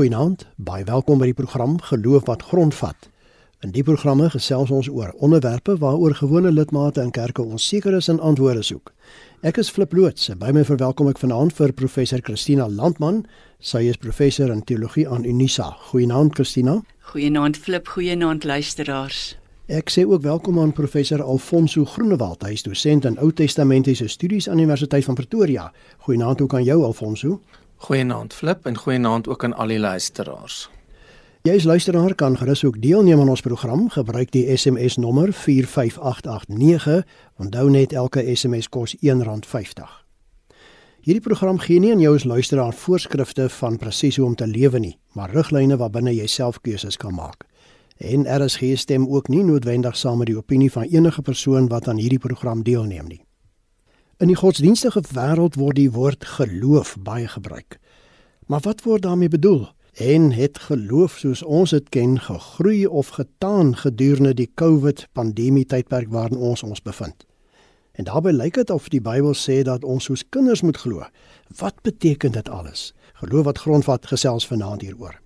Goeienaand, baie welkom by die program Geloof wat grondvat. In die programme gesels ons oor onderwerpe waaroor gewone lidmate in kerke onseker is en antwoorde soek. Ek is Flip Loots en by my verwelkom ek vanaand vir professor Christina Landman. Sy is professor in teologie aan Unisa. Goeienaand Christina. Goeienaand Flip, goeienaand luisteraars. Ek sê ook welkom aan professor Alfonso Groenewald. Hy is dosent in Ou Testamentiese Studies aan Universiteit van Pretoria. Goeienaand ook aan jou Alfonso. Goeienaand Flip en goeienaand ook aan al die luisteraars. Jy as luisteraar kan gerus ook deelneem aan ons program. Gebruik die SMS nommer 45889. Onthou net elke SMS kos R1.50. Hierdie program gee nie aan jou as luisteraar voorskrifte van presies hoe om te lewe nie, maar riglyne waarbinne jy self keuses kan maak. En RSG stem ook nie noodwendig saam met die opinie van enige persoon wat aan hierdie program deelneem nie. In die godsdienstige wêreld word die woord geloof baie gebruik. Maar wat word daarmee bedoel? En het geloof soos ons dit ken gegroei of getaan gedurende die COVID pandemie tydperk waarin ons ons bevind? En daarbey lyk dit of die Bybel sê dat ons soos kinders moet glo. Wat beteken dit alles? Geloof wat grondvat gesels vanaand hieroor.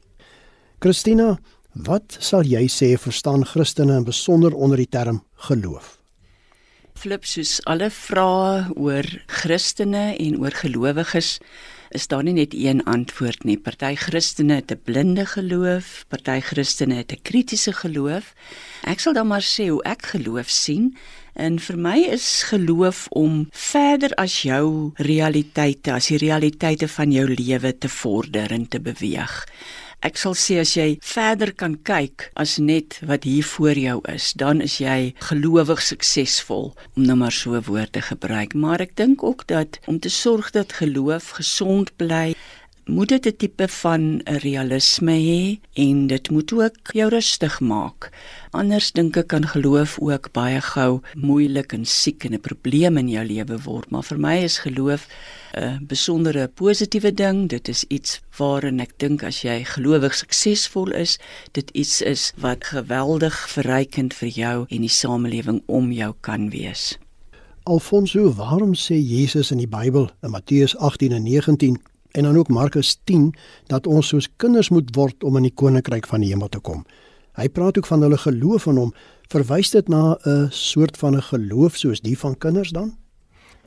Christina, wat sal jy sê verstaan Christene in besonder onder die term geloof? Flip soos alle vrae oor Christene en oor gelowiges is daar nie net een antwoord nie. Party Christene het 'n blinde geloof, party Christene het 'n kritiese geloof. Ek sal dan maar sê hoe ek geloof sien. En vir my is geloof om verder as jou realiteite, as die realiteite van jou lewe te vorder en te beweeg ek sal sê as jy verder kan kyk as net wat hier voor jou is, dan is jy gelowig suksesvol om nou maar so woorde gebruik. Maar ek dink ook dat om te sorg dat geloof gesond bly, moet dit 'n tipe van realisme hê en dit moet ook jou rustig maak. Anders dink ek kan geloof ook baie gou moeilik en siek en 'n probleem in jou lewe word, maar vir my is geloof 'n besondere positiewe ding. Dit is iets waarin ek dink as jy gelowig suksesvol is, dit iets is wat geweldig verrykend vir jou en die samelewing om jou kan wees. Alfonso, waarom sê Jesus in die Bybel in Matteus 18 en 19 en dan ook Markus 10 dat ons soos kinders moet word om in die koninkryk van die hemel te kom. Hy praat ook van hulle geloof in hom. Verwys dit na 'n soort van 'n geloof soos die van kinders dan?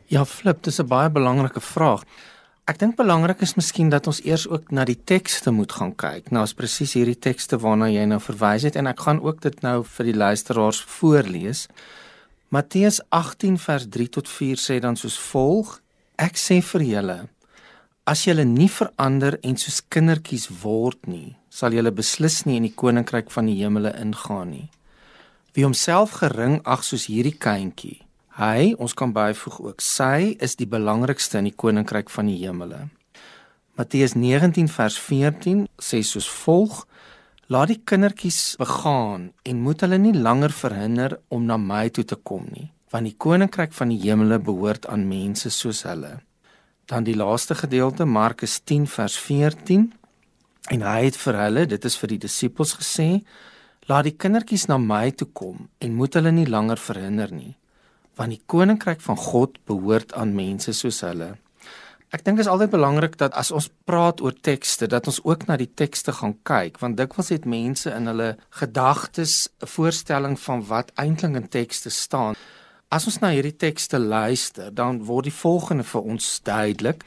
Ja, flip, dis 'n baie belangrike vraag. Ek dink belangrik is miskien dat ons eers ook na die tekste moet gaan kyk. Nou is presies hierdie tekste waarna jy nou verwys het en ek gaan ook dit nou vir die luisteraars voorlees. Matteus 18 vers 3 tot 4 sê dan soos volg: Ek sê vir julle As julle nie verander en soos kindertjies word nie, sal julle beslis nie in die koninkryk van die hemele ingaan nie. Wie homself gering ag soos hierdie kindjie, hy, ons kan byvoeg ook, sy is die belangrikste in die koninkryk van die hemele. Matteus 19 vers 14 sê soos volg: Laat die kindertjies begaan en moet hulle nie langer verhinder om na my toe te kom nie, want die koninkryk van die hemele behoort aan mense soos hulle. Dan die laaste gedeelte Markus 10 vers 14 en hy het vir hulle, dit is vir die disippels gesê, laat die kindertjies na my toe kom en moet hulle nie langer verhinder nie, want die koninkryk van God behoort aan mense soos hulle. Ek dink is altyd belangrik dat as ons praat oor tekste, dat ons ook na die tekste gaan kyk, want dikwels het mense in hulle gedagtes 'n voorstelling van wat eintlik in tekste staan. As ons na hierdie tekste luister, dan word die volgende vir ons duidelik.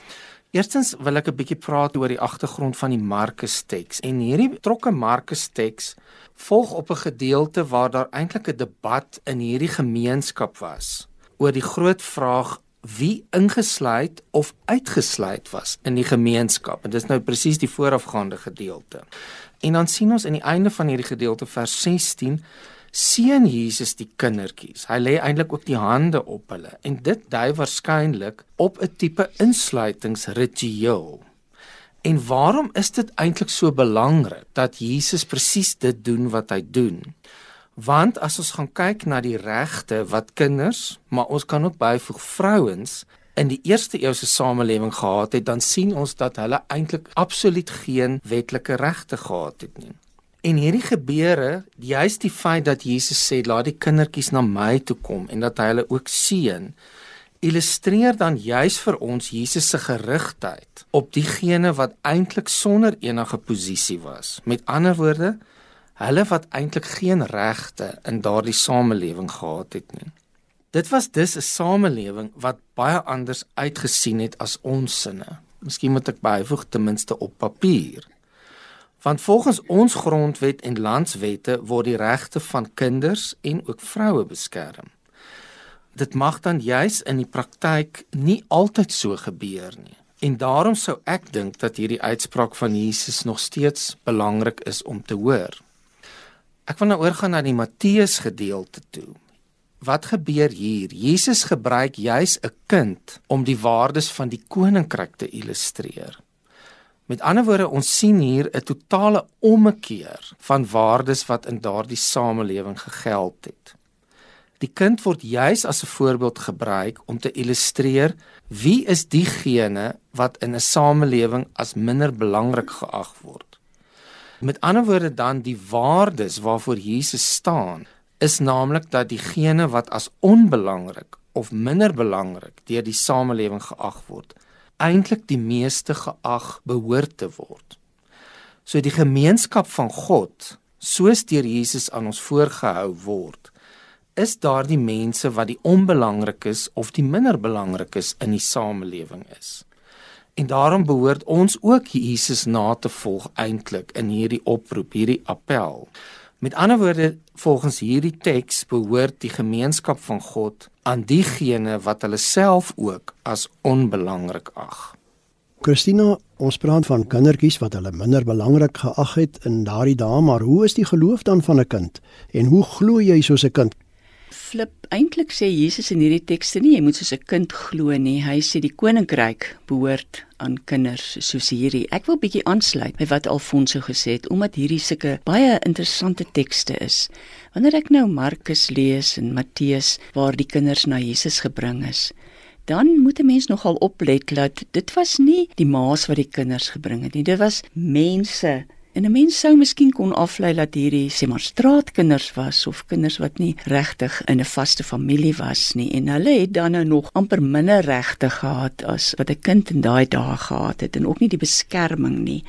Eerstens wil ek 'n bietjie praat oor die agtergrond van die Markus teks. En hierdie betrokke Markus teks volg op 'n gedeelte waar daar eintlik 'n debat in hierdie gemeenskap was oor die groot vraag wie ingesluit of uitgesluit was in die gemeenskap. En dis nou presies die voorafgaande gedeelte. En dan sien ons in die einde van hierdie gedeelte vers 16 seën Jesus die kindertjies. Hy lê eintlik ook die hande op hulle en dit dui waarskynlik op 'n tipe insluitingsritueel. En waarom is dit eintlik so belangrik dat Jesus presies dit doen wat hy doen? Want as ons gaan kyk na die regte wat kinders, maar ons kan ook byvoeg vrouens in die eerste eeuse samelewing gehad het, dan sien ons dat hulle eintlik absoluut geen wetlike regte gehad het nie. En hierdie gebeure, juist die feit dat Jesus sê laat die kindertjies na my toe kom en dat hy hulle ook seën illustreer dan juis vir ons Jesus se gerigtheid op diegene wat eintlik sonder enige posisie was. Met ander woorde, hulle wat eintlik geen regte in daardie samelewing gehad het nie. Dit was dus 'n samelewing wat baie anders uitgesien het as ons sinne. Miskien moet ek byvoeg ten minste op papier. Want volgens ons grondwet en landswette word die regte van kinders en ook vroue beskerm. Dit mag dan juis in die praktyk nie altyd so gebeur nie. En daarom sou ek dink dat hierdie uitspraak van Jesus nog steeds belangrik is om te hoor. Ek wil nou oorgaan na die Matteus gedeelte toe. Wat gebeur hier? Jesus gebruik juis 'n kind om die waardes van die koninkryk te illustreer. Met ander woorde, ons sien hier 'n totale ommekeer van waardes wat in daardie samelewing gegeld het. Die kind word juis as 'n voorbeeld gebruik om te illustreer wie is diegene wat in 'n samelewing as minder belangrik geag word. Met ander woorde dan die waardes waarvoor Jesus staan, is naamlik dat diegene wat as onbelangrik of minder belangrik deur die samelewing geag word, eintlik die meeste geag behoort te word. So die gemeenskap van God, soos deur Jesus aan ons voorgehou word, is daardie mense wat die onbelangrik is of die minder belangrik is in die samelewing is. En daarom behoort ons ook Jesus na te volg eintlik in hierdie oproep, hierdie appel. Met ander woorde, volgens hierdie teks behoort die gemeenskap van God aan diegene wat hulle self ook as onbelangrik ag. Christina, ons praat van kindertjies wat hulle minder belangrik geag het in daardie dae, maar hoe is die geloof dan van 'n kind? En hoe glo jy soos 'n kind? Flip eintlik sê Jesus in hierdie tekste nie jy moet soos 'n kind glo nie. Hy sê die koninkryk behoort aan kinders soos hierdie. Ek wil bietjie aansluit by wat Alfonso gesê het omdat hierdie sulke baie interessante tekste is. Wanneer ek nou Markus lees en Matteus waar die kinders na Jesus gebring is, dan moet 'n mens nogal oplet dat dit was nie die ma's wat die kinders gebring het nie. Dit was mense En 'n mens sou miskien kon aflei dat hierdie sê maar straatkinders was of kinders wat nie regtig in 'n vaste familie was nie en hulle het dan nou nog amper minder regte gehad as wat 'n kind in daai dae gehad het en ook nie die beskerming nie.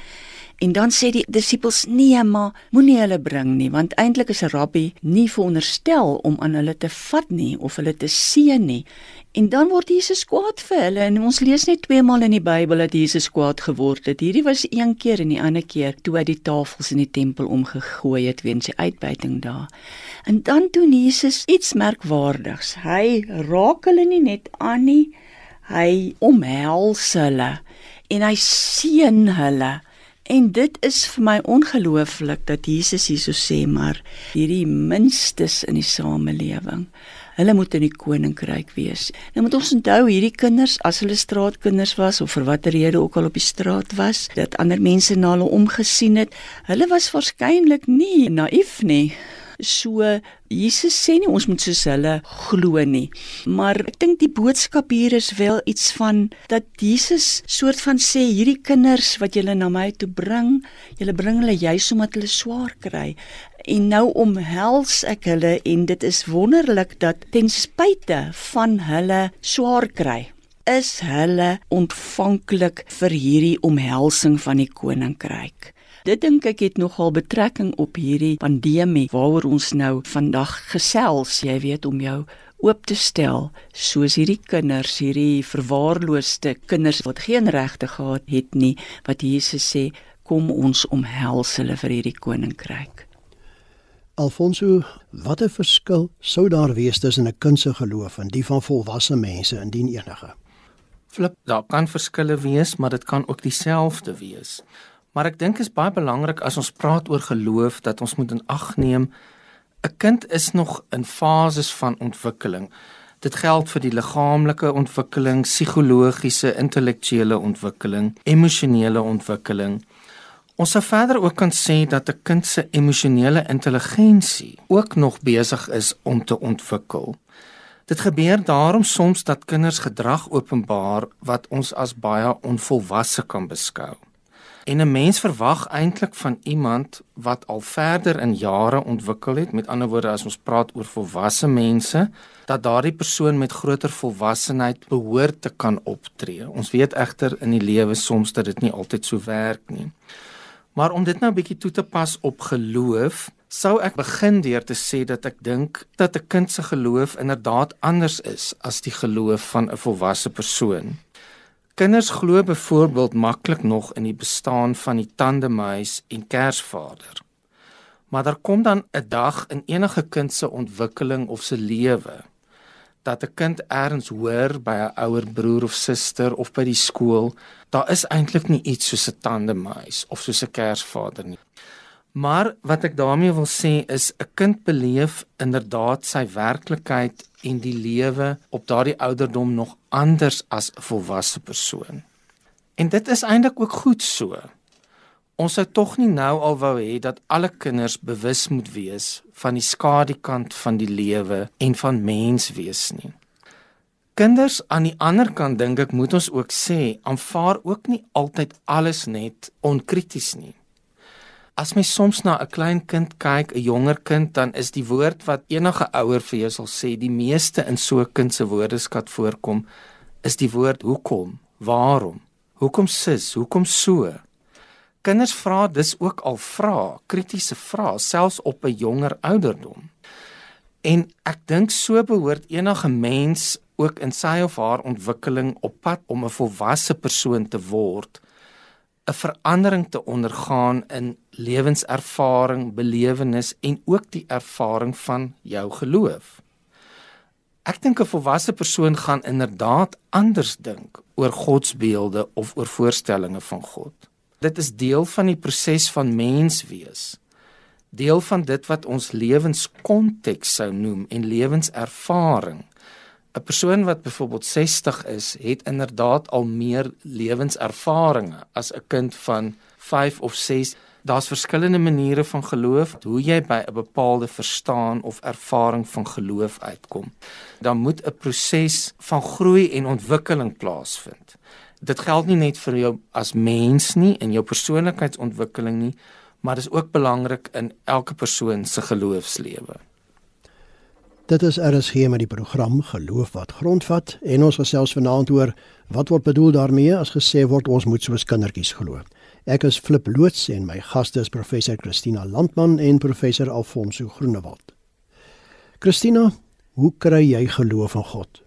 En dan sê die disippels: "Nee, maar moenie hulle bring nie, want eintlik is 'n rabbi nie veronderstel om aan hulle te vat nie of hulle te seën nie." En dan word Jesus kwaad vir hulle en ons lees net twee maal in die Bybel dat Jesus kwaad geword het. Hierdie was een keer en die ander keer toe hy die tafels in die tempel omgegooi het weens sy uitbuiting daar. En dan doen Jesus iets merkwaardigs. Hy raak hulle nie net aan nie, hy omhels hulle en hy seën hulle. En dit is vir my ongelooflik dat Jesus hierso sê maar hierdie minstes in die samelewing hulle moet in die koninkryk wees. Nou moet ons onthou hierdie kinders as hulle straatkinders was of vir watter rede ook al op die straat was, dat ander mense na hulle omgesien het, hulle was waarskynlik nie naïef nie. So Jesus sê nie ons moet soos hulle glo nie. Maar ek dink die boodskap hier is wel iets van dat Jesus soort van sê hierdie kinders wat julle na my toe bring, julle bring hulle juis omdat hulle swaar kry. En nou omhels ek hulle en dit is wonderlik dat ten spyte van hulle swaar kry is hulle ontvanklik vir hierdie omhelsing van die koninkryk. Dit dink ek het nogal betrekking op hierdie pandemie waaroor ons nou vandag gesels, jy weet om jou oop te stel soos hierdie kinders, hierdie verwaarloosde kinders wat geen regte gehad het nie, wat Jesus sê, kom ons omhels hulle vir hierdie koninkryk. Alfonso, watter verskil sou daar wees tussen 'n kind se geloof en die van volwasse mense indien enige? Flip, daar kan verskille wees, maar dit kan ook dieselfde wees. Maar ek dink is baie belangrik as ons praat oor geloof dat ons moet in ag neem 'n kind is nog in fases van ontwikkeling. Dit geld vir die liggaamlike ontwikkeling, psigologiese, intellektuele ontwikkeling, emosionele ontwikkeling. Ons sou verder ook kan sê dat 'n kind se emosionele intelligensie ook nog besig is om te ontwikkel. Dit gebeur daarom soms dat kinders gedrag openbaar wat ons as baie onvolwasse kan beskou. En 'n mens verwag eintlik van iemand wat al verder in jare ontwikkel het, met ander woorde as ons praat oor volwasse mense, dat daardie persoon met groter volwassenheid behoort te kan optree. Ons weet egter in die lewe soms dat dit nie altyd so werk nie. Maar om dit nou 'n bietjie toe te pas op geloof, sou ek begin deur te sê dat ek dink dat 'n kind se geloof inderdaad anders is as die geloof van 'n volwasse persoon. Kinders glo byvoorbeeld maklik nog in die bestaan van die tandemuis en Kersvader. Maar daar kom dan 'n dag in enige kind se ontwikkeling of se lewe dat 'n kind erns hoor by 'n ouer broer of suster of by die skool, daar is eintlik nie iets soos 'n tandemuis of soos 'n Kersvader nie. Maar wat ek daarmee wil sê is 'n kind beleef inderdaad sy werklikheid en die lewe op daardie ouderdom nog anders as 'n volwasse persoon. En dit is eintlik ook goed so. Ons sou tog nie nou al wou hê dat alle kinders bewus moet wees van die skadukant van die lewe en van mens wees nie. Kinders aan die ander kant dink ek moet ons ook sê, aanvaar ook nie altyd alles net onkrities nie. As mens soms na 'n klein kind kyk, 'n jonger kind, dan is die woord wat enige ouer vir jou sal sê, die meeste in so 'n kind se woordeskat voorkom, is die woord hoekom, waarom, hoekom sis, hoekom so. Kinders vra dis ook al vra, kritiese vrae, selfs op 'n jonger ouderdom. En ek dink so behoort enige mens ook in sy of haar ontwikkeling op pad om 'n volwasse persoon te word 'n verandering te ondergaan in lewenservaring, belewenis en ook die ervaring van jou geloof. Ek dink 'n volwasse persoon gaan inderdaad anders dink oor godsbeelde of oor voorstellings van God. Dit is deel van die proses van mens wees. Deel van dit wat ons lewenskonteks sou noem en lewenservaring. 'n persoon wat byvoorbeeld 60 is, het inderdaad al meer lewenservarings as 'n kind van 5 of 6. Daar's verskillende maniere van geloof hoe jy by 'n bepaalde verstaan of ervaring van geloof uitkom. Dan moet 'n proses van groei en ontwikkeling plaasvind. Dit geld nie net vir jou as mens nie in jou persoonlikheidsontwikkeling nie, maar dit is ook belangrik in elke persoon se geloofslewe. Dit is RSG met die program Geloof wat grondvat en ons gesels vanaand oor wat word bedoel daarmee as gesê word ons moet soos kindertjies glo. Ek is Flip Loots en my gaste is professor Christina Landman en professor Alfonso Groenewald. Christina, hoe kry jy geloof in God?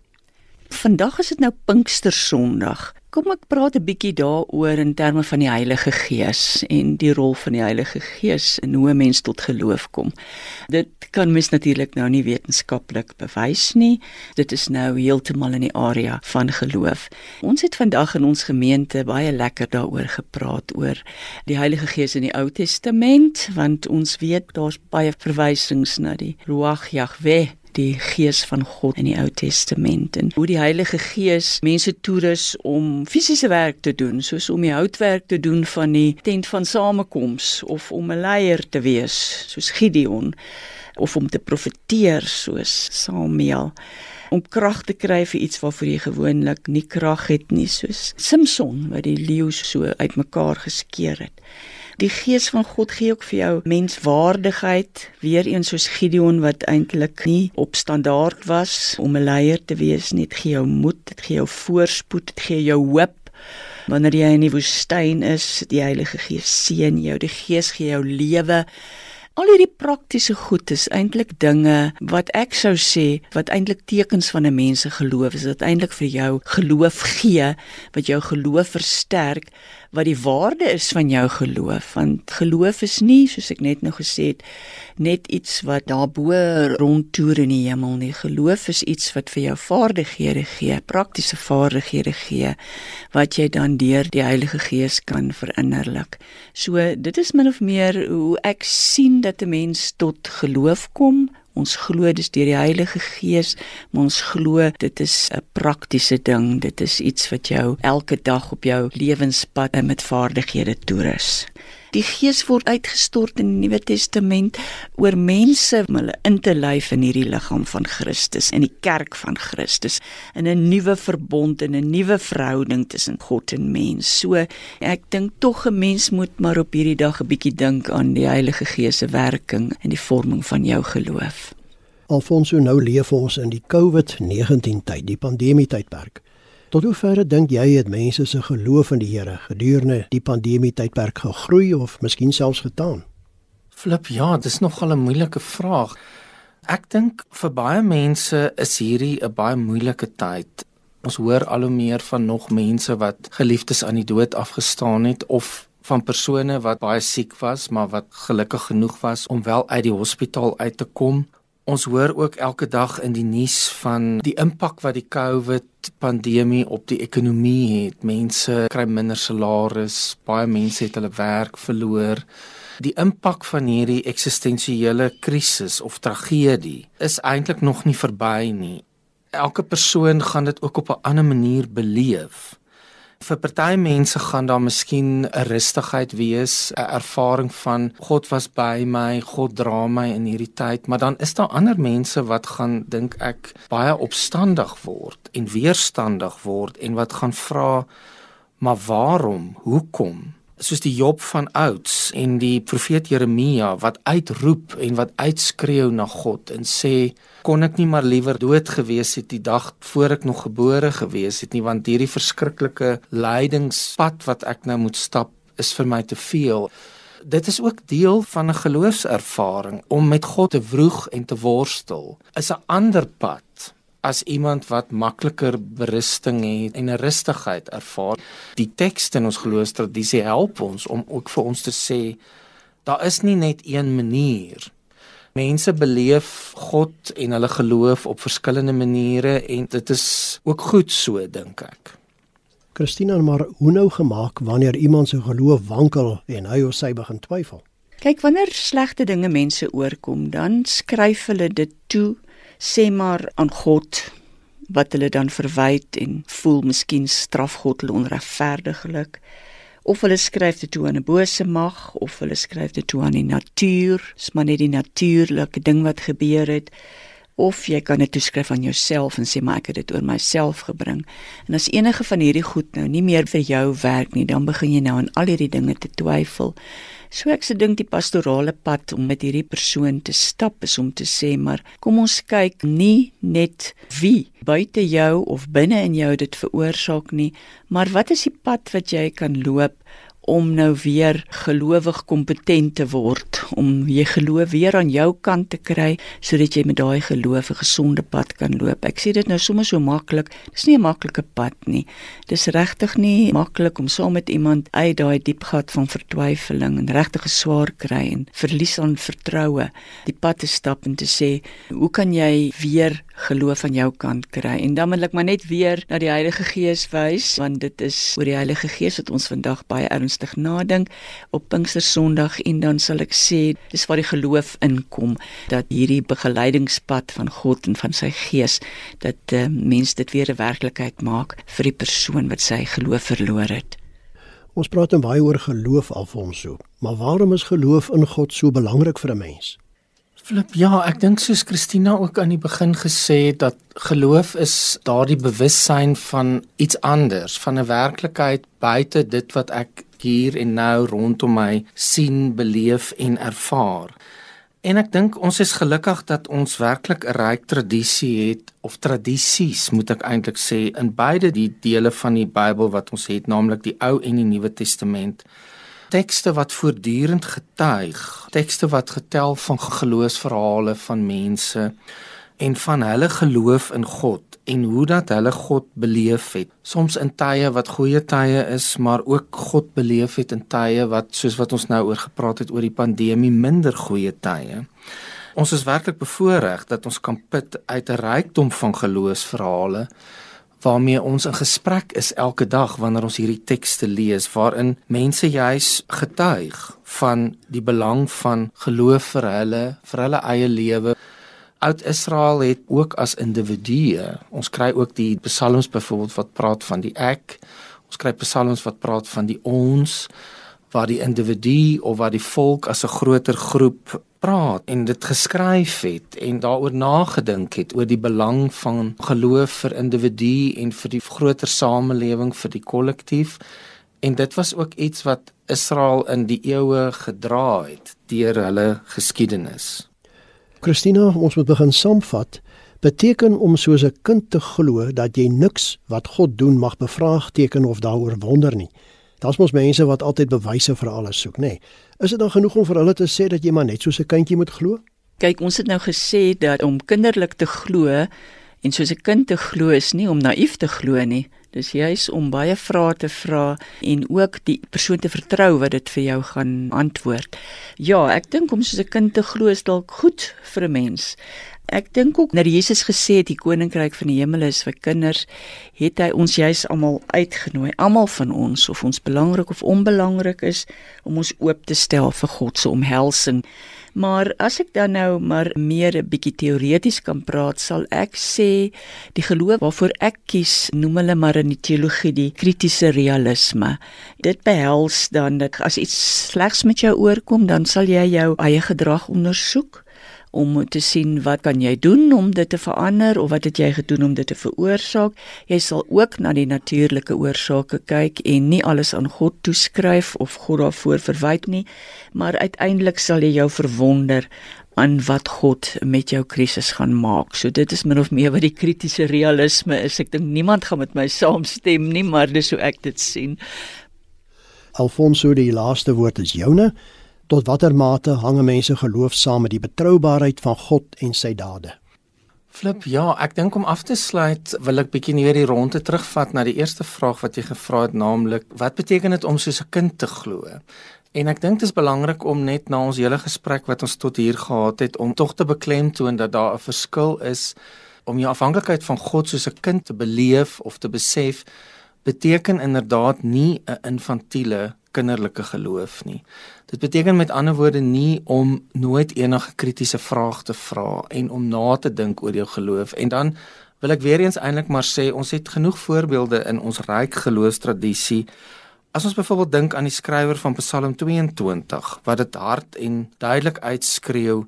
Vandag is dit nou Pinkstersondag. Kom ek praat 'n bietjie daaroor in terme van die Heilige Gees en die rol van die Heilige Gees in hoe 'n mens tot geloof kom. Dit kan mens natuurlik nou nie wetenskaplik bewys nie. Dit is nou heeltemal in die area van geloof. Ons het vandag in ons gemeente baie lekker daaroor gepraat oor die Heilige Gees in die Ou Testament want ons weet daar's baie verwysings na die Ruach Yahweh die gees van God in die Ou Testament en hoe die Heilige Gees mense toerus om fisiese werk te doen, soos om die houtwerk te doen van die tent van samekoms of om 'n leier te wees, soos Gideon of om te profeteer soos Samuel om krag te kry vir iets waarvoor jy gewoonlik nie krag het nie soos Samson wat die leeu so uitmekaar geskeur het. Die gees van God gee ook vir jou menswaardigheid, weer eens soos Gideon wat eintlik nie op standaard was om 'n leier te wees nie. Dit gee jou moed, dit gee jou voorspoed, dit gee jou hoop. Wanneer jy in die woestyn is, die Heilige Gees seën jou, die Gees gee jou lewe. Al hierdie praktiese goed is eintlik dinge wat ek sou sê wat eintlik tekens van 'n mens se geloof is. Dit eintlik vir jou geloof gee, wat jou geloof versterk wat die waarde is van jou geloof want geloof is nie soos ek net nou gesê het net iets wat daarbo rondtoer in die hemel nie. Geloof is iets wat vir jou vaardighede gee praktiese vaardighede gee wat jy dan deur die Heilige Gees kan verinnerlik. So dit is min of meer hoe ek sien dat 'n mens tot geloof kom Ons glo dis deur die Heilige Gees, maar ons glo dit is 'n praktiese ding. Dit is iets wat jou elke dag op jou lewenspad met vaardighede toerus. Die Gees word uitgestort in die Nuwe Testament oor mense om hulle in te lyf in hierdie liggaam van Christus, in die kerk van Christus, in 'n nuwe verbond en 'n nuwe verhouding tussen God en mens. So ek dink tog 'n mens moet maar op hierdie dag 'n bietjie dink aan die Heilige Gees se werking in die vorming van jou geloof. Alfonso nou leef ons in die COVID-19 tyd, die pandemie tydperk. Tot hoeverre dink jy het mense se geloof in die Here gedurende die pandemie tydperk gegroei of miskien selfs getaan? Flip, ja, dis nogal 'n moeilike vraag. Ek dink vir baie mense is hierdie 'n baie moeilike tyd. Ons hoor al hoe meer van nog mense wat geliefdes aan die dood afgestaan het of van persone wat baie siek was, maar wat gelukkig genoeg was om wel uit die hospitaal uit te kom. Ons hoor ook elke dag in die nuus van die impak wat die COVID pandemie op die ekonomie het. Mense kry minder salaris, baie mense het hulle werk verloor. Die impak van hierdie eksistensiële krisis of tragedie is eintlik nog nie verby nie. Elke persoon gaan dit ook op 'n ander manier beleef. Vir party mense gaan daar miskien 'n rustigheid wees, 'n ervaring van God was by my, God dra my in hierdie tyd, maar dan is daar ander mense wat gaan dink ek baie opstandig word en weerstandig word en wat gaan vra maar waarom? Hoekom? Soos die Job van ouds en die profeet Jeremia wat uitroep en wat uitskreeu na God en sê kon ek nie maar liewer dood gewees het die dag voor ek nog gebore gewees het nie want hierdie verskriklike lydingspad wat ek nou moet stap is vir my te veel. Dit is ook deel van 'n geloofservaring om met God te vroeg en te worstel. Is 'n ander pad as iemand wat makliker berusting het en 'n rustigheid ervaar. Die tekste in ons geloofstradisie help ons om ook vir ons te sê daar is nie net een manier. Mense beleef God en hulle geloof op verskillende maniere en dit is ook goed so dink ek. Christina, maar hoe nou gemaak wanneer iemand se geloof wankel en hy of sy begin twyfel? Kyk, wanneer slegte dinge mense oorkom, dan skryf hulle dit toe sê maar aan God wat hulle dan verwyd en voel miskien straf God hulle onregverdiglik of hulle skryf dit toe aan 'n bose mag of hulle skryf dit toe aan die natuur, is maar net die natuurlike ding wat gebeur het of jy kan dit toeskryf aan jouself en sê maar ek het dit oor myself gebring. En as enige van hierdie goed nou nie meer vir jou werk nie, dan begin jy nou aan al hierdie dinge te twyfel. So ek se dink die pastorale pad om met hierdie persoon te stap is om te sê maar kom ons kyk nie net wie buite jou of binne in jou dit veroorsaak nie, maar wat is die pad wat jy kan loop om nou weer gelowig kompetent te word om jy geloof weer aan jou kant te kry sodat jy met daai geloof 'n gesonde pad kan loop. Ek sê dit nou sommer so maklik. Dis nie 'n maklike pad nie. Dis regtig nie maklik om saam met iemand uit daai diep gat van vertwyfeling en regtig swaar kry en verlies aan vertroue die pad te stap en te sê, "Hoe kan jy weer geloof aan jou kant kry?" En dan moet ek maar net weer na die Heilige Gees wys want dit is oor die Heilige Gees wat ons vandag baie erns ernstig nadink op Pinkstersondag en dan sal ek sê dis waar die geloof inkom dat hierdie begeleidingspad van God en van sy Gees dat uh, mens dit weer 'n werklikheid maak vir die persoon wat sy geloof verloor het. Ons praat dan baie oor geloof af ons so, maar waarom is geloof in God so belangrik vir 'n mens? Flip, ja, ek dink soos Christina ook aan die begin gesê het dat geloof is daardie bewussyn van iets anders, van 'n werklikheid buite dit wat ek hier en nou rondom my sien, beleef en ervaar. En ek dink ons is gelukkig dat ons werklik 'n ryk tradisie het of tradisies moet ek eintlik sê in beide die dele van die Bybel wat ons het, naamlik die Ou en die Nuwe Testament. Tekste wat voortdurend getuig, tekste wat getel van geloofsverhale van mense en van hulle geloof in God en hoe dat hulle God beleef het. Soms in tye wat goeie tye is, maar ook God beleef het in tye wat soos wat ons nou oor gepraat het oor die pandemie minder goeie tye. Ons is werklik bevoorreg dat ons kan put uit 'n rykdom van geloofsverhale waarmee ons in gesprek is elke dag wanneer ons hierdie tekste lees waarin mense juis getuig van die belang van geloof vir hulle, vir hulle eie lewe Oud-Israel het ook as individue. Ons kry ook die psalms byvoorbeeld wat praat van die ek. Ons kry psalms wat praat van die ons waar die individu of waar die volk as 'n groter groep praat en dit geskryf het en daaroor nagedink het oor die belang van geloof vir individu en vir die groter samelewing vir die kollektief en dit was ook iets wat Israel in die eeue gedra het deur hulle geskiedenis. Christina, ons moet begin saamvat. Beteken om soos 'n kind te glo dat jy niks wat God doen mag bevraagteken of daaroor wonder nie. Daar's mos mense wat altyd bewyse vir alles soek, nê? Nee. Is dit dan genoeg om vir hulle te sê dat jy maar net soos 'n kindjie moet glo? Kyk, ons het nou gesê dat om kinderlik te glo en soos 'n kind te glo is nie om naïef te glo nie. Dis juis om baie vrae te vra en ook die persoon te vertrou wat dit vir jou gaan antwoord. Ja, ek dink om soos 'n kind te glo is dalk goed vir 'n mens. Ek dink ook dat Jesus gesê het die koninkryk van die hemel is vir kinders, het hy ons juis almal uitgenooi, almal van ons of ons belangrik of onbelangrik is om ons oop te stel vir God se omhelsing. Maar as ek dan nou maar meer 'n bietjie teoreties kan praat, sal ek sê die geloof waarvoor ek kies, noem hulle maar in die teologie die kritiese realisme. Dit behels dan dat as iets slegs met jou oorkom, dan sal jy jou eie gedrag ondersoek om te sien wat kan jy doen om dit te verander of wat het jy gedoen om dit te veroorsaak. Jy sal ook na die natuurlike oorsake kyk en nie alles aan God toeskryf of God daarvoor verwyd nie, maar uiteindelik sal jy jou verwonder aan wat God met jou krisis gaan maak. So dit is min of meer wat die kritiese realisme is. Ek dink niemand gaan met my saamstem nie, maar dis hoe ek dit sien. Alfonso, die laaste woord is joune. Tot watter mate hang mense geloof saam met die betroubaarheid van God en sy dade? Flip, ja, ek dink om af te sluit, wil ek bietjie weer die ronde terugvat na die eerste vraag wat jy gevra het, naamlik wat beteken dit om soos 'n kind te glo? En ek dink dit is belangrik om net na ons hele gesprek wat ons tot hier gehad het om tog te beklemtoon dat daar 'n verskil is om jou afhanklikheid van God soos 'n kind te beleef of te besef beteken inderdaad nie 'n infantiele kinderlike geloof nie. Dit beteken met ander woorde nie om nooit enige kritiese vrae te vra en om na te dink oor jou geloof en dan wil ek weer eens eintlik maar sê ons het genoeg voorbeelde in ons ryk geloofstradisie. As ons byvoorbeeld dink aan die skrywer van Psalm 22 wat dit hard en duidelik uitskreeu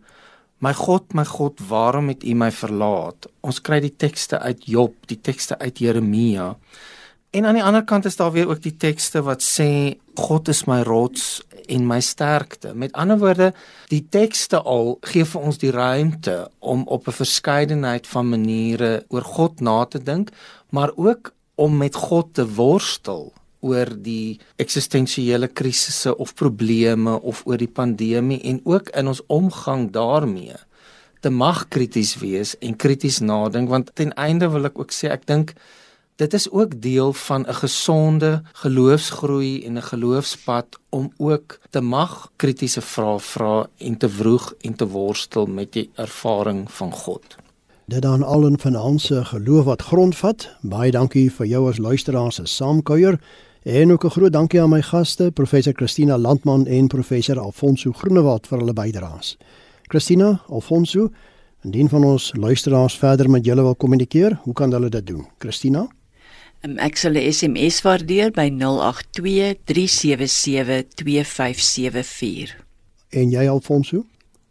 My God, my God, waarom het U my verlaat? Ons kry die tekste uit Job, die tekste uit Jeremia. En aan die ander kant is daar weer ook die tekste wat sê God is my rots en my sterkte. Met ander woorde, die tekste al gee vir ons die ruimte om op 'n verskeidenheid van maniere oor God na te dink, maar ook om met God te worstel oor die eksistensiële krisisse of probleme of oor die pandemie en ook in ons omgang daarmee te mag krities wees en krities nadink want ten einde wil ek ook sê ek dink dit is ook deel van 'n gesonde geloofsgroei en 'n geloofspad om ook te mag kritiese vrae vra en te vroeg en te worstel met die ervaring van God. Dit dan al in vanaand se geloof wat grondvat. Baie dankie vir jou as luisteraar se saamkuier en ook 'n groot dankie aan my gaste, professor Christina Landman en professor Alfonso Groenewald vir hulle bydraes. Christina, Alfonso, indien van ons luisteraars verder met julle wil kommunikeer, hoe kan hulle dit doen? Christina ek sal 'n SMS waardeer by 082 377 2574. En jy Alfonso?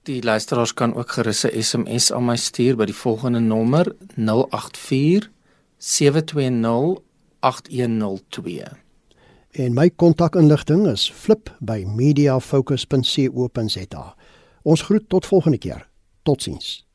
Die luisteraars kan ook gerus 'n SMS aan my stuur by die volgende nommer 084 720 8102. En my kontakinligting is flip@mediafocus.co.za. Ons groet tot volgende keer. Totsiens.